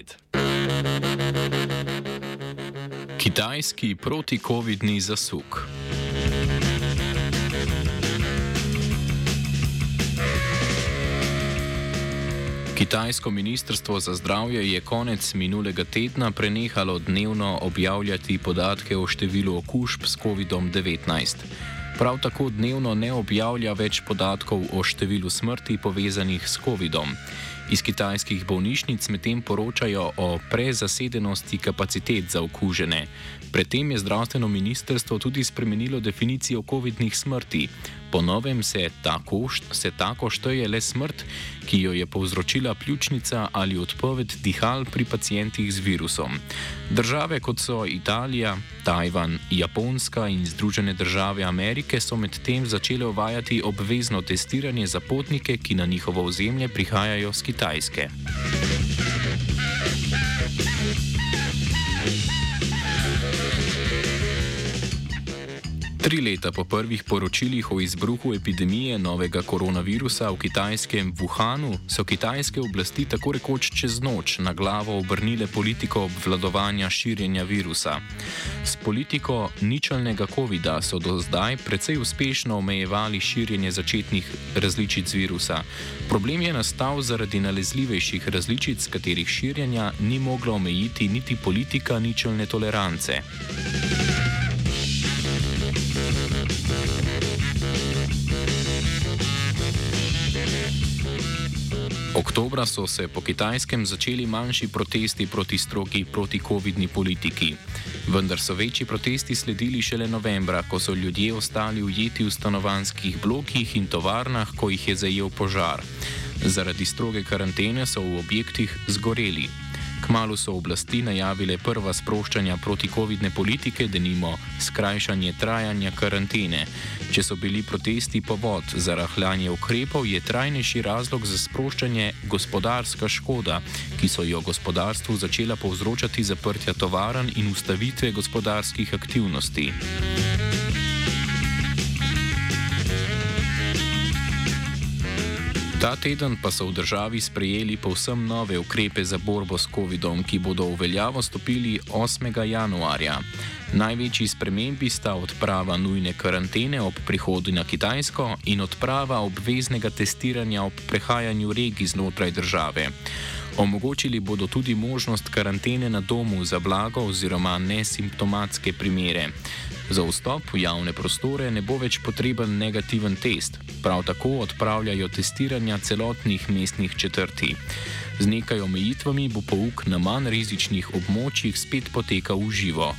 Inside. Kitajski protikovidni zasuk. Kitajsko ministrstvo za zdravje je konec minulega tedna prenehalo dnevno objavljati podatke o številu okužb s COVID-19. Prav tako dnevno ne objavlja več podatkov o številu smrti povezanih s COVID-om. Iz kitajskih bolnišnic medtem poročajo o prezasedenosti kapacitet za okužene. Predtem je zdravstveno ministrstvo tudi spremenilo definicijo COVID-nih smrti. Po novem se tako, se tako šteje le smrt, ki jo je povzročila pljučnica ali odpoved dihal pri pacijentih z virusom. Države kot so Italija, Tajvan, Japonska in Združene države Amerike so medtem začele uvajati obvezno testiranje za potnike, ki na njihovo ozemlje prihajajo z Kitajske. Tri leta po prvih poročilih o izbruhu epidemije novega koronavirusa v kitajskem Wuhanu so kitajske oblasti tako rekoč čez noč na glavo obrnile politiko obvladovanja širjenja virusa. S politiko ničelnega COVID-a so do zdaj precej uspešno omejevali širjenje začetnih različic virusa. Problem je nastal zaradi nalezljivejših različic, katerih širjenja ni mogla omejiti niti politika ničelne tolerance. Oktobra so se po kitajskem začeli manjši protesti proti stroki proti-covidni politiki. Vendar so večji protesti sledili šele novembra, ko so ljudje ostali ujeti v stanovanjskih blokih in tovarnah, ko jih je zajel požar. Zaradi stroge karantene so v objektih zgoreli. Kmalo so oblasti najavile prva sproščanja proti-covidne politike, denimo skrajšanje trajanja karantene. Če so bili protesti povod za rahljanje ukrepov, je trajnejši razlog za sproščanje gospodarska škoda, ki so jo gospodarstvu začela povzročati zaprtja tovaran in ustavitve gospodarskih aktivnosti. Ta teden pa so v državi sprejeli povsem nove ukrepe za borbo s COVID-om, ki bodo v veljavo stopili 8. januarja. Največji spremembi sta odprava nujne karantene ob prihodu na Kitajsko in odprava obveznega testiranja ob prehajanju regij znotraj države. Omogočili bodo tudi možnost karantene na domu za blago oziroma nesimptomatske primere. Za vstop v javne prostore ne bo več potreben negativen test, prav tako odpravljajo testiranja celotnih mestnih četrti. Z nekaj omejitvami bo pouk na manj rizičnih območjih spet potekal v živo.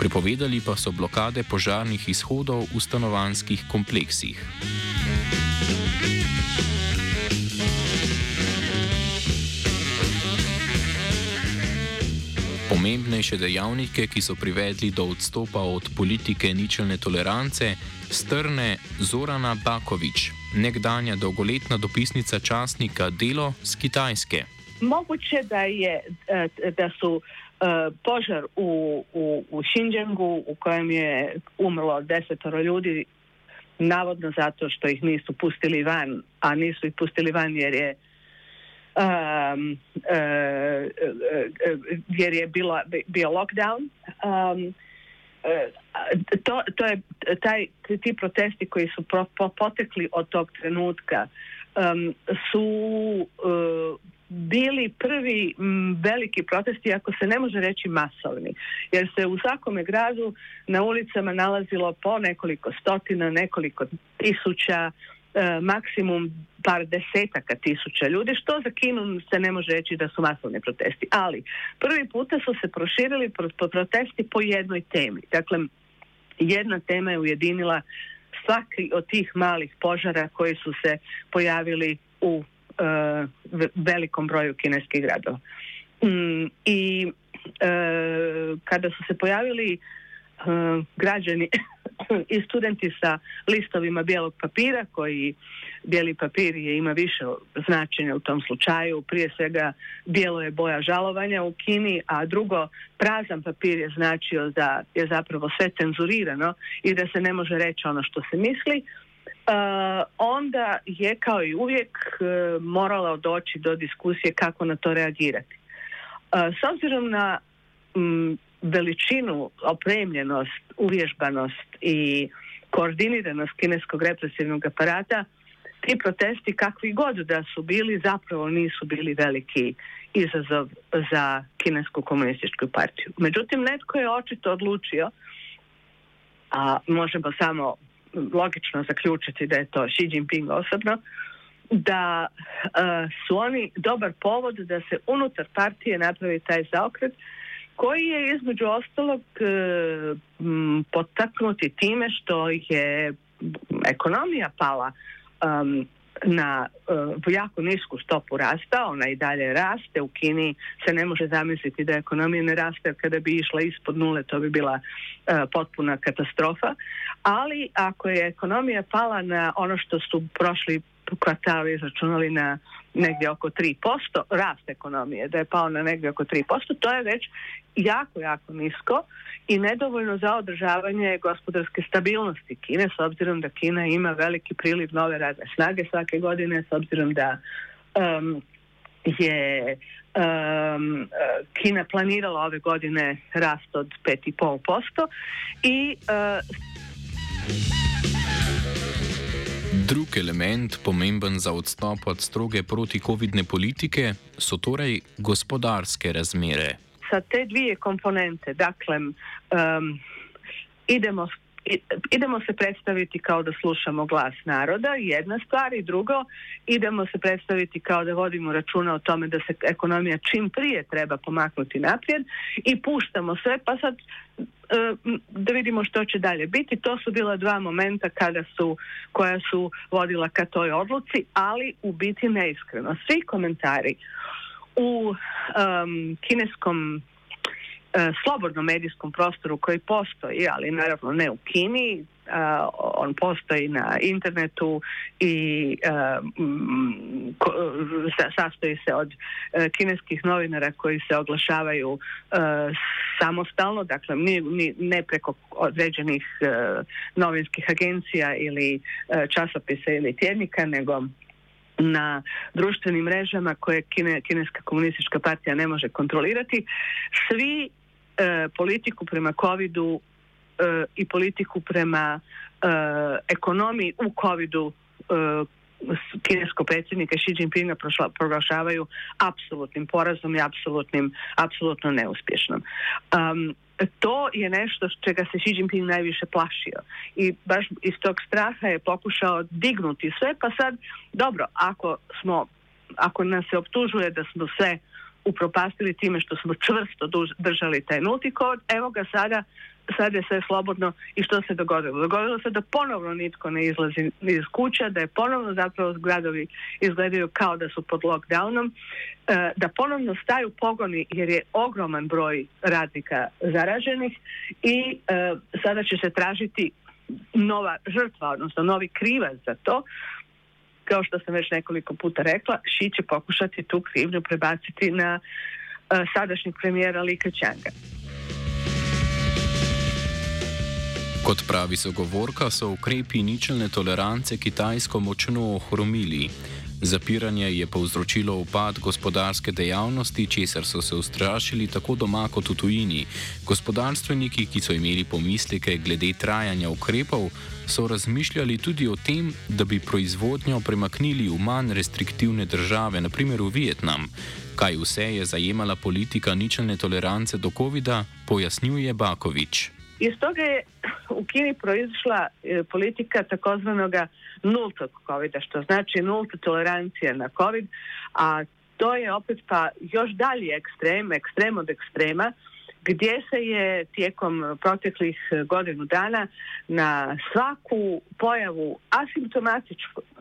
Prepovedali pa so blokade požarnih izhodov v stanovanskih kompleksih. Pomembnejše dejavnike, ki so privedli do odstopa od politike ničelne tolerance, strne Zorana Bakovič, nekdanja dolgoletna dopisnica časnika Delo z Kitajske. Mogoče, da, je, eh, da so eh, požar v, v, v Xinjiangu, v kojem je umrlo desetoro ljudi, navodno zato, što jih nisu pustili van, a nisu ih pustili van jer je um, uh, jer je bilo, bio lockdown. Um, to, to je taj, ti protesti koji su pro, po, potekli od tog trenutka um, su uh, bili prvi m, veliki protesti, ako se ne može reći masovni, jer se u svakome gradu na ulicama nalazilo po nekoliko stotina, nekoliko tisuća maksimum par desetaka tisuća ljudi, što za Kinu se ne može reći da su masovni protesti. Ali prvi puta su se proširili protesti po jednoj temi. Dakle, jedna tema je ujedinila svaki od tih malih požara koji su se pojavili u e, velikom broju kineskih gradova. Mm, I e, kada su se pojavili građani i studenti sa listovima bijelog papira koji bijeli papir je ima više značenja u tom slučaju. Prije svega bijelo je boja žalovanja u Kini, a drugo prazan papir je značio da je zapravo sve cenzurirano i da se ne može reći ono što se misli. Uh, onda je kao i uvijek moralo doći do diskusije kako na to reagirati. S obzirom na veličinu, opremljenost, uvježbanost i koordiniranost kineskog represivnog aparata, ti protesti kakvi god da su bili zapravo nisu bili veliki izazov za kinesku komunističku partiju. Međutim, netko je očito odlučio, a možemo samo logično zaključiti da je to Xi Jinping osobno, da e, su oni dobar povod da se unutar partije napravi taj zaokret koji je između ostalog e, potaknuti time što je ekonomija pala na uh, jako nisku stopu rasta, ona i dalje raste, u Kini se ne može zamisliti da ekonomija ne raste, kada bi išla ispod nule to bi bila potpuna katastrofa, ali ako je ekonomija pala na ono što su prošli kvartali izračunali na negdje oko 3%, rast ekonomije, da je pao na negdje oko 3%, to je već jako, jako nisko i nedovoljno za održavanje gospodarske stabilnosti Kine, s obzirom da Kina ima veliki priliv nove radne snage svake godine, s obzirom da um, je um, Kina planirala ove godine rast od 5,5% i uh, Drug element, pomemben za odstop od stroge proti-covidne politike, so torej gospodarske razmere. Sa te dvije komponente, dakle, um, idemo idemo se predstaviti kao da slušamo glas naroda, jedna stvar i drugo, idemo se predstaviti kao da vodimo računa o tome da se ekonomija čim prije treba pomaknuti naprijed i puštamo sve, pa sad e, da vidimo što će dalje biti. To su bila dva momenta kada su, koja su vodila ka toj odluci, ali u biti neiskreno. Svi komentari u um, kineskom slobodnom medijskom prostoru koji postoji, ali naravno ne u Kini, Uh, on postoji na internetu i uh, ko, sastoji se od uh, kineskih novinara koji se oglašavaju samostalno, dakle ni, ni, ne preko određenih novinskih agencija ili časopisa ili tjednika, nego na društvenim mrežama koje Kine, Kineska komunistička partija ne može kontrolirati, svi e, politiku prema covidu e, i politiku prema e, ekonomiji u covidu e, kinesko predsjednika Xi Jinpinga proglašavaju apsolutnim porazom i apsolutnim, apsolutno neuspješnom. Um, to je nešto čega se Xi Jinping najviše plašio i baš iz tog straha je pokušao dignuti sve pa sad dobro ako smo ako nas se optužuje da smo sve upropastili time što smo čvrsto držali taj nulti kod, evo ga sada, sada je sve slobodno i što se dogodilo? Dogodilo se da ponovno nitko ne izlazi iz kuća, da je ponovno zapravo gradovi izgledaju kao da su pod lockdownom, e, da ponovno staju pogoni jer je ogroman broj radnika zaraženih i e, sada će se tražiti nova žrtva, odnosno novi krivac za to, kao što sam već nekoliko puta rekla, Ši će pokušati tu krivnju prebaciti na uh, sadašnjeg premijera Lika Čanga. Kot pravi sogovorka, so ukrepi ničelne tolerance Kitajsko močno ohromili. Zapiranje je povzročilo upad gospodarske dejavnosti, česar so se ustrašili tako doma kot v tujini. Gospodarstveniki, ki so imeli pomisleke glede trajanja ukrepov, so razmišljali tudi o tem, da bi proizvodnjo premaknili v manj restriktivne države, naprimer v Vietnam. Kaj vse je zajemala politika ničelne tolerance do COVID-a, pojasnjuje Bakovič. Iz toga je u Kini proizišla e, politika takozvanoga nultog covid što znači nulta tolerancija na COVID, a to je opet pa još dalji ekstrem, ekstrem od ekstrema, gdje se je tijekom proteklih godinu dana na svaku pojavu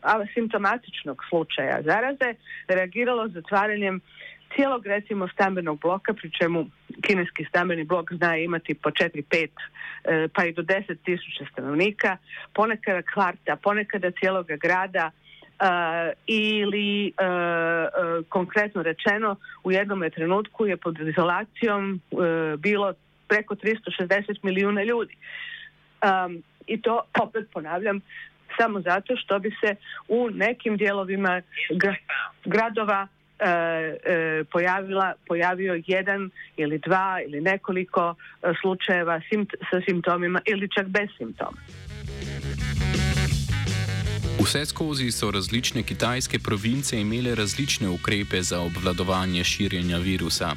asimptomatičnog slučaja zaraze reagiralo zatvaranjem cijelog recimo stambenog bloka, pri čemu kineski stambeni blok zna imati po 4, 5 e, pa i do 10 tisuća stanovnika, ponekada kvarta, ponekada cijeloga grada, Uh, ili uh, konkretno rečeno u jednom trenutku je pod izolacijom bilo preko 360 milijuna ljudi. Um, I to opet ponavljam samo zato što bi se u nekim dijelovima gradova pojavila, pojavio jedan ili dva ili nekoliko slučajeva sa simptomima ili čak bez simptoma. Vse skozi so različne kitajske province imele različne ukrepe za obvladovanje širjenja virusa.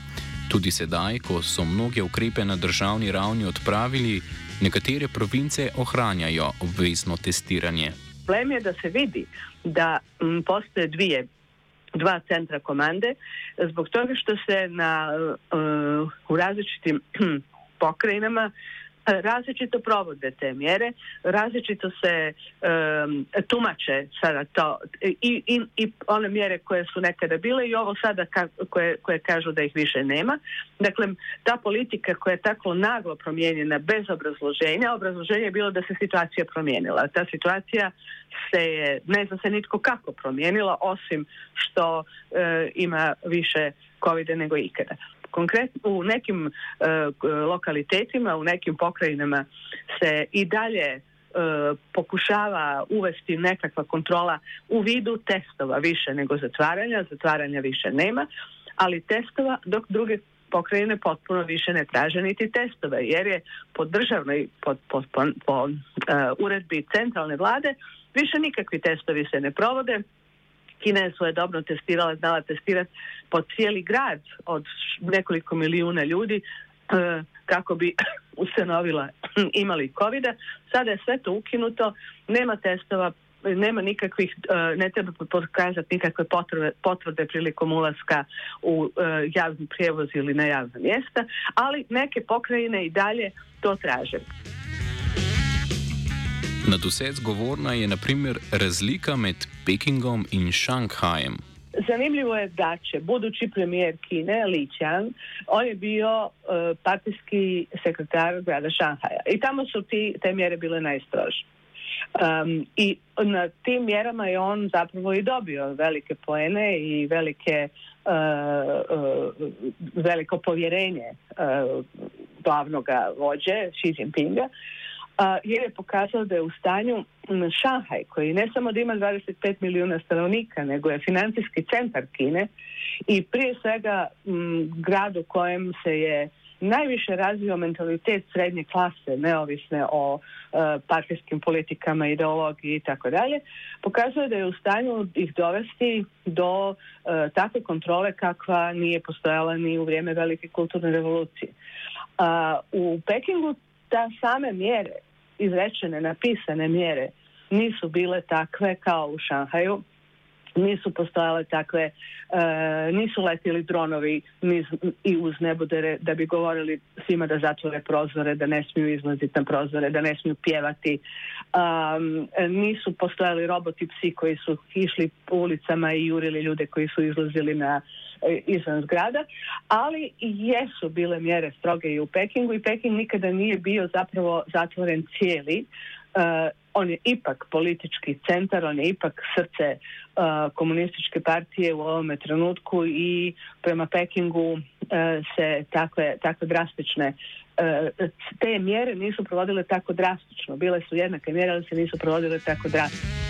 Tudi sedaj, ko so mnoge ukrepe na državni ravni odpravili, nekatere province ohranjajo obvezno testiranje. Problem je, da se vidi, da postoje dvije, dva centra komande, zbog toga što se na, uh, u različitim pokrajinama različito provode te mjere, različito se um, tumače sada to i, i, i one mjere koje su nekada bile i ovo sada ka, koje, koje kažu da ih više nema. Dakle, ta politika koja je tako naglo promijenjena bez obrazloženja, obrazloženje je bilo da se situacija promijenila. Ta situacija se je, ne zna se nitko kako promijenila, osim što e, ima više covid nego ikada konkretno u nekim e, lokalitetima, u nekim pokrajinama se i dalje e, pokušava uvesti nekakva kontrola u vidu testova više nego zatvaranja, zatvaranja više nema, ali testova dok druge pokrajine potpuno više ne traže niti testove jer je po državnoj po, po, po, po uh, uredbi centralne vlade više nikakvi testovi se ne provode Kina je svoje dobro testirala, znala testirati po cijeli grad od nekoliko milijuna ljudi e, kako bi ustanovila imali covid. Sada je sve to ukinuto, nema testova, nema nikakvih, e, ne treba pokazati nikakve potvrde, potvrde prilikom ulaska u e, javni prijevoz ili na javna mjesta, ali neke pokrajine i dalje to traže. Nad vse zgovorna je naprimer razlika med Pekingom in Šanghajem. Zanimljivo je da će budući premijer Kine, Li Qiang, on je bio uh, partijski sekretar grada Šanghaja i tamo su ti, te mjere bile najstrože. Um, I na tim mjerama je on zapravo i dobio velike poene i velike, uh, uh, veliko povjerenje uh, glavnog vođe Xi Jinpinga jer je pokazao da je u stanju Šanhaj, koji ne samo da ima 25 milijuna stanovnika, nego je financijski centar Kine i prije svega m, grad u kojem se je najviše razvio mentalitet srednje klase, neovisne o e, partijskim politikama, ideologiji i tako dalje, pokazuje da je u stanju ih dovesti do e, takve kontrole kakva nije postojala ni u vrijeme velike kulturne revolucije. A, u Pekingu ta same mjere izrečene, napisane mjere nisu bile takve kao u Šanhaju, nisu postojale takve, e, nisu letili dronovi niz, i uz nebodere da bi govorili svima da zatvore prozore, da ne smiju izlaziti na prozore, da ne smiju pjevati. Um, nisu postojali roboti psi koji su išli po ulicama i jurili ljude koji su izlazili na e, izvan zgrada, ali jesu bile mjere stroge i u Pekingu i Peking nikada nije bio zapravo zatvoren cijeli. Uh, on je ipak politički centar, on je ipak srce uh, komunističke partije u ovome trenutku i prema Pekingu uh, se takve, takve drastične te mjere nisu provodile tako drastično. Bile su jednake mjere, ali se nisu provodile tako drastično.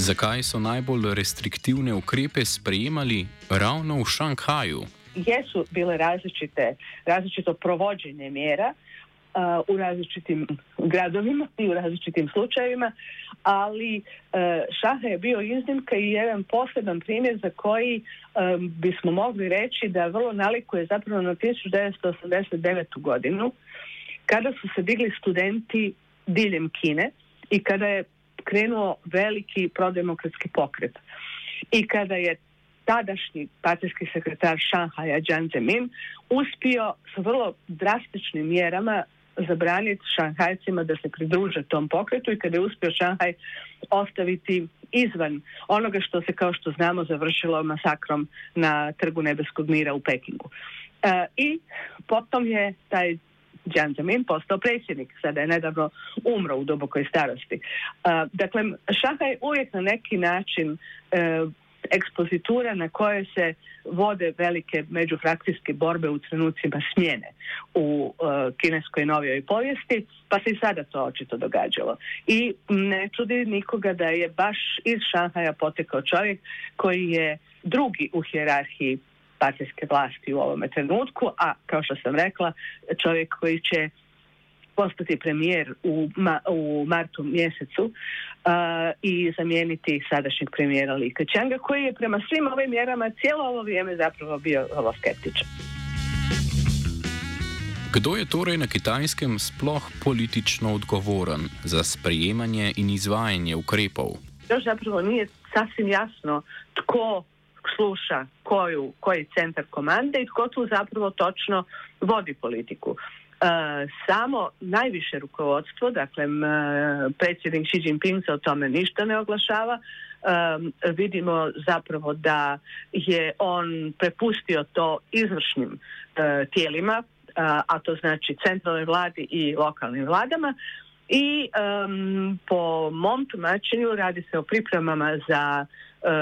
Zakaj so najbolj restriktivne ukrepe sprejemali ravno v Šanghaju? Jesu bile različite, različito provođenje mjera, u različitim gradovima i u različitim slučajevima, ali e, Šaha je bio iznimka i jedan poseban primjer za koji e, bismo mogli reći da vrlo nalikuje zapravo na 1989. godinu kada su se digli studenti diljem Kine i kada je krenuo veliki prodemokratski pokret. I kada je tadašnji partijski sekretar Šanhaja Jiang Zemin uspio sa vrlo drastičnim mjerama zabraniti šanhajcima da se pridruže tom pokretu i kada je uspio Šanhaj ostaviti izvan onoga što se kao što znamo završilo masakrom na trgu Nebeskog mira u Pekingu. E, I potom je taj Jiang Zemin postao predsjednik, sada je nedavno umro u dubokoj starosti. E, dakle, Šanhaj uvijek na neki način e, ekspozitura na kojoj se vode velike međufrakcijske borbe u trenucima smjene u uh, kineskoj novijoj povijesti, pa se i sada to očito događalo. I ne čudi nikoga da je baš iz Šanhaja potekao čovjek koji je drugi u hjerarhiji partijske vlasti u ovome trenutku, a kao što sam rekla, čovjek koji će postati premijer u, ma, u martu mjesecu uh, i zamijeniti sadašnjeg premijera Lika Čanga koji je prema svim ovim mjerama cijelo ovo vrijeme zapravo bio vrlo skeptičan. Kdo je torej na kitajskem sploh politično odgovoren za sprejemanje in izvajanje ukrepov? Još zapravo nije sasvim jasno tko sluša koju, koji centar komande i tko tu zapravo točno vodi politiku. E, samo najviše rukovodstvo, dakle predsjednik Xi Jinping se o tome ništa ne oglašava, e, vidimo zapravo da je on prepustio to izvršnim e, tijelima, a to znači centralnoj vladi i lokalnim vladama i po mom tumačenju radi se o pripremama za E,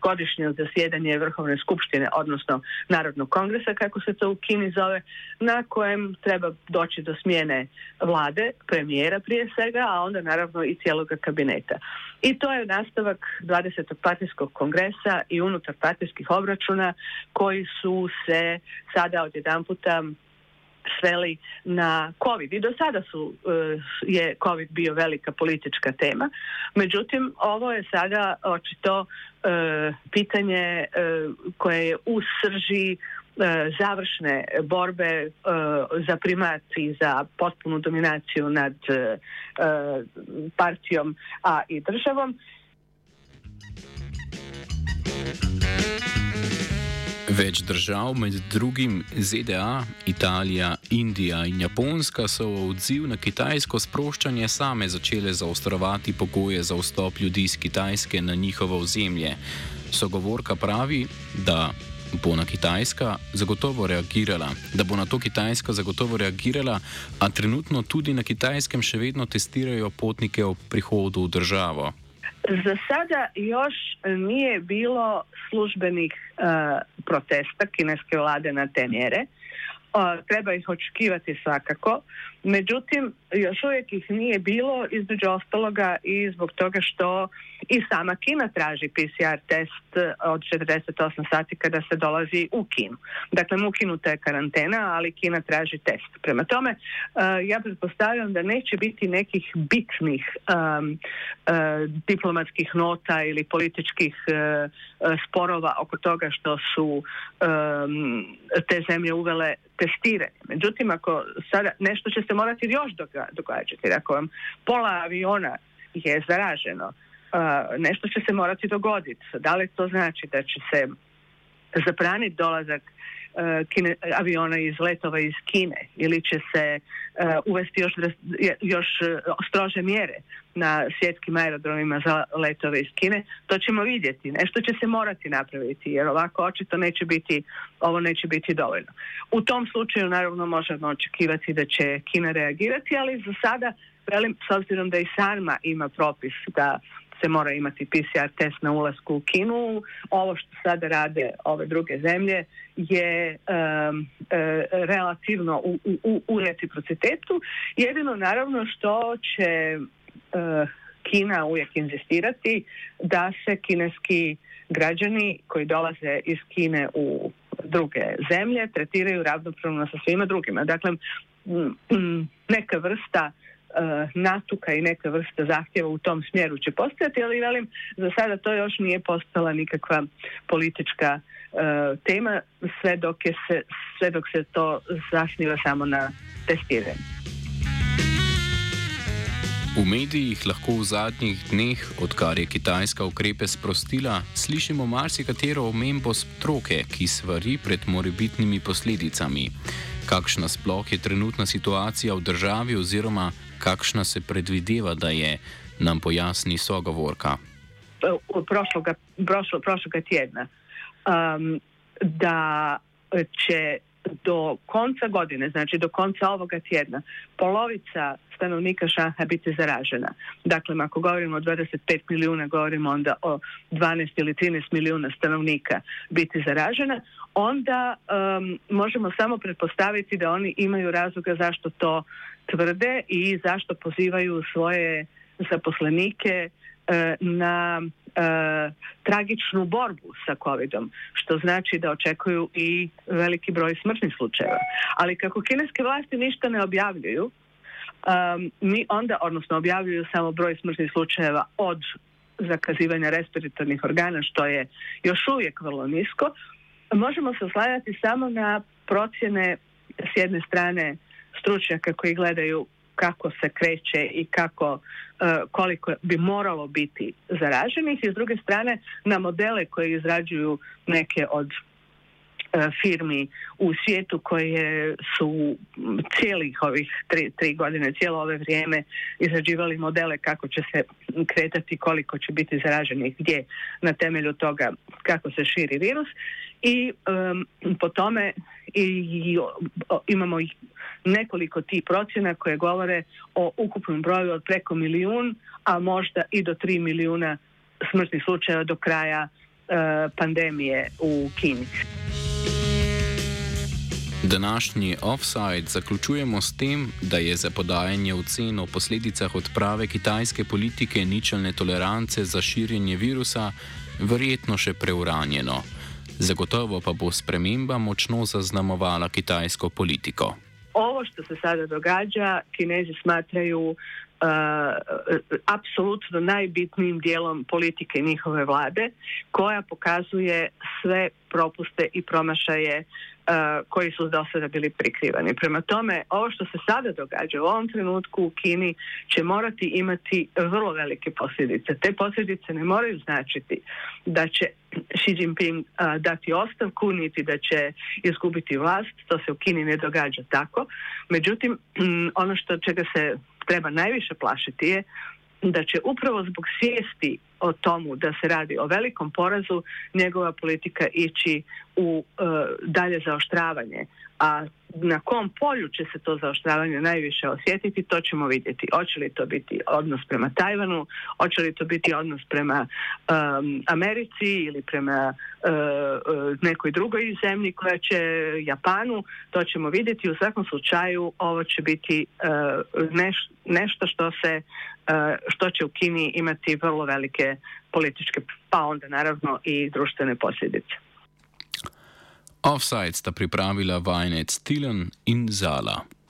godišnje zasjedanje Vrhovne skupštine, odnosno Narodnog kongresa, kako se to u Kini zove, na kojem treba doći do smjene vlade, premijera prije svega, a onda naravno i cijeloga kabineta. I to je nastavak 20. partijskog kongresa i unutar partijskih obračuna koji su se sada odjedan puta sveli na COVID. I do sada su, e, je COVID bio velika politička tema. Međutim, ovo je sada očito e, pitanje e, koje je u srži završne borbe za primat i za potpunu dominaciju nad partijom, a i državom. Več držav, med drugim ZDA, Italija, Indija in Japonska, so v odziv na kitajsko sproščanje same začele zaostrovati pogoje za vstop ljudi iz Kitajske na njihovo ozemlje. Sogovorka pravi, da bo na Kitajska zagotovo reagirala, da bo na to Kitajska zagotovo reagirala, a trenutno tudi na Kitajskem še vedno testirajo potnike o prihodu v državo. Za sada još nije bilo službenih uh, protesta kineske vlade na te mjere. Uh, treba ih očekivati svakako. Međutim, još uvijek ih nije bilo između ostaloga i zbog toga što i sama Kina traži PCR test od 48 sati kada se dolazi u Kinu. Dakle, ukinuta je karantena, ali Kina traži test. Prema tome, uh, ja pretpostavljam da neće biti nekih bitnih um, uh, diplomatskih nota ili političkih uh, sporova oko toga što su um, te zemlje uvele testiranje. Međutim, ako sada nešto će se morati još događati. Ako vam pola aviona je zaraženo, nešto će se morati dogoditi. Da li to znači da će se zabraniti dolazak kine, aviona iz letova iz Kine ili će se uvesti još, još strože mjere na svjetskim aerodromima za letove iz Kine, to ćemo vidjeti. Nešto će se morati napraviti jer ovako očito neće biti, ovo neće biti dovoljno. U tom slučaju naravno možemo očekivati da će Kina reagirati, ali za sada velim, s obzirom da i sama ima propis da se mora imati PCR test na ulasku u Kinu. Ovo što sada rade ove druge zemlje je um, relativno u, u, u reciprocitetu. Jedino naravno što će uh, Kina uvijek inzistirati da se kineski građani koji dolaze iz Kine u druge zemlje tretiraju ravnopravno sa svima drugima. Dakle, neka vrsta natuka i neka vrsta zahtjeva u tom smjeru će postojati, ali velim, za sada to još nije postala nikakva politička e, tema, sve dok, je se, sve dok se to zasniva samo na testiranju. V medijih lahko v zadnjih dneh, odkar je Kitajska ukrepe sprostila, slišimo marsikatero omembo stroke, ki svari pred morebitnimi posledicami. Kakšna sploh je trenutna situacija v državi oziroma kakšna se predvideva, da je, nam pojasni sogovorka. Prošloga, prošlo, prošloga tjedna. Um, da će do konca godine, znači do konca ovoga tjedna, polovica stanovnika Šanha biti zaražena. Dakle, ako govorimo o 25 milijuna, govorimo onda o 12 ili 13 milijuna stanovnika biti zaražena, onda možemo samo pretpostaviti da oni imaju razloga zašto to tvrde i zašto pozivaju svoje zaposlenike e, na tragičnu borbu sa covidom, što znači da očekuju i veliki broj smrtnih slučajeva. Ali kako kineske vlasti ništa ne objavljuju, um, mi onda, odnosno objavljuju samo broj smrtnih slučajeva od zakazivanja respiratornih organa, što je još uvijek vrlo nisko, možemo se oslanjati samo na procjene s jedne strane stručnjaka koji gledaju kako se kreće i kako e, koliko bi moralo biti zaraženih. I s druge strane na modele koje izrađuju neke od firmi u svijetu koje su cijelih ovih tri, tri godine, cijelo ove vrijeme izrađivali modele kako će se kretati, koliko će biti zaraženih gdje na temelju toga kako se širi virus i po tome i, imamo nekoliko tih procjena koje govore o ukupnom broju od preko milijun, a možda i do tri milijuna smrtnih slučajeva do kraja e, pandemije u Kini. Današnji offside zaključujemo s tem, da je za podajanje ocen o posledicah odprave kitajske politike ničelne tolerance za širjenje virusa verjetno še preuranjeno. Zagotovo pa bo sprememba močno zaznamovala kitajsko politiko. Ovo što se sada događa, kinezi smatraju apsolutno najbitnijim dijelom politike njihove vlade, koja pokazuje sve propuste i promašaje koji su do sada bili prikrivani. Prema tome, ovo što se sada događa u ovom trenutku u Kini će morati imati vrlo velike posljedice. Te posljedice ne moraju značiti da će Xi Jinping dati ostavku, niti da će izgubiti vlast. To se u Kini ne događa tako. Međutim, ono što čega se treba najviše plašiti je da će upravo zbog svijesti o tomu da se radi o velikom porazu njegova politika ići u e, dalje zaoštravanje a na kom polju će se to zaoštravanje najviše osjetiti, to ćemo vidjeti. Hoće li to biti odnos prema Tajvanu, hoće li to biti odnos prema Americi ili prema e, nekoj drugoj zemlji koja će Japanu, to ćemo vidjeti. U svakom slučaju ovo će biti nešto što se što će u Kini imati vrlo velike političke, pa onda naravno i društvene posljedice. Offside sta pripravila vajenec Tilen in Zala.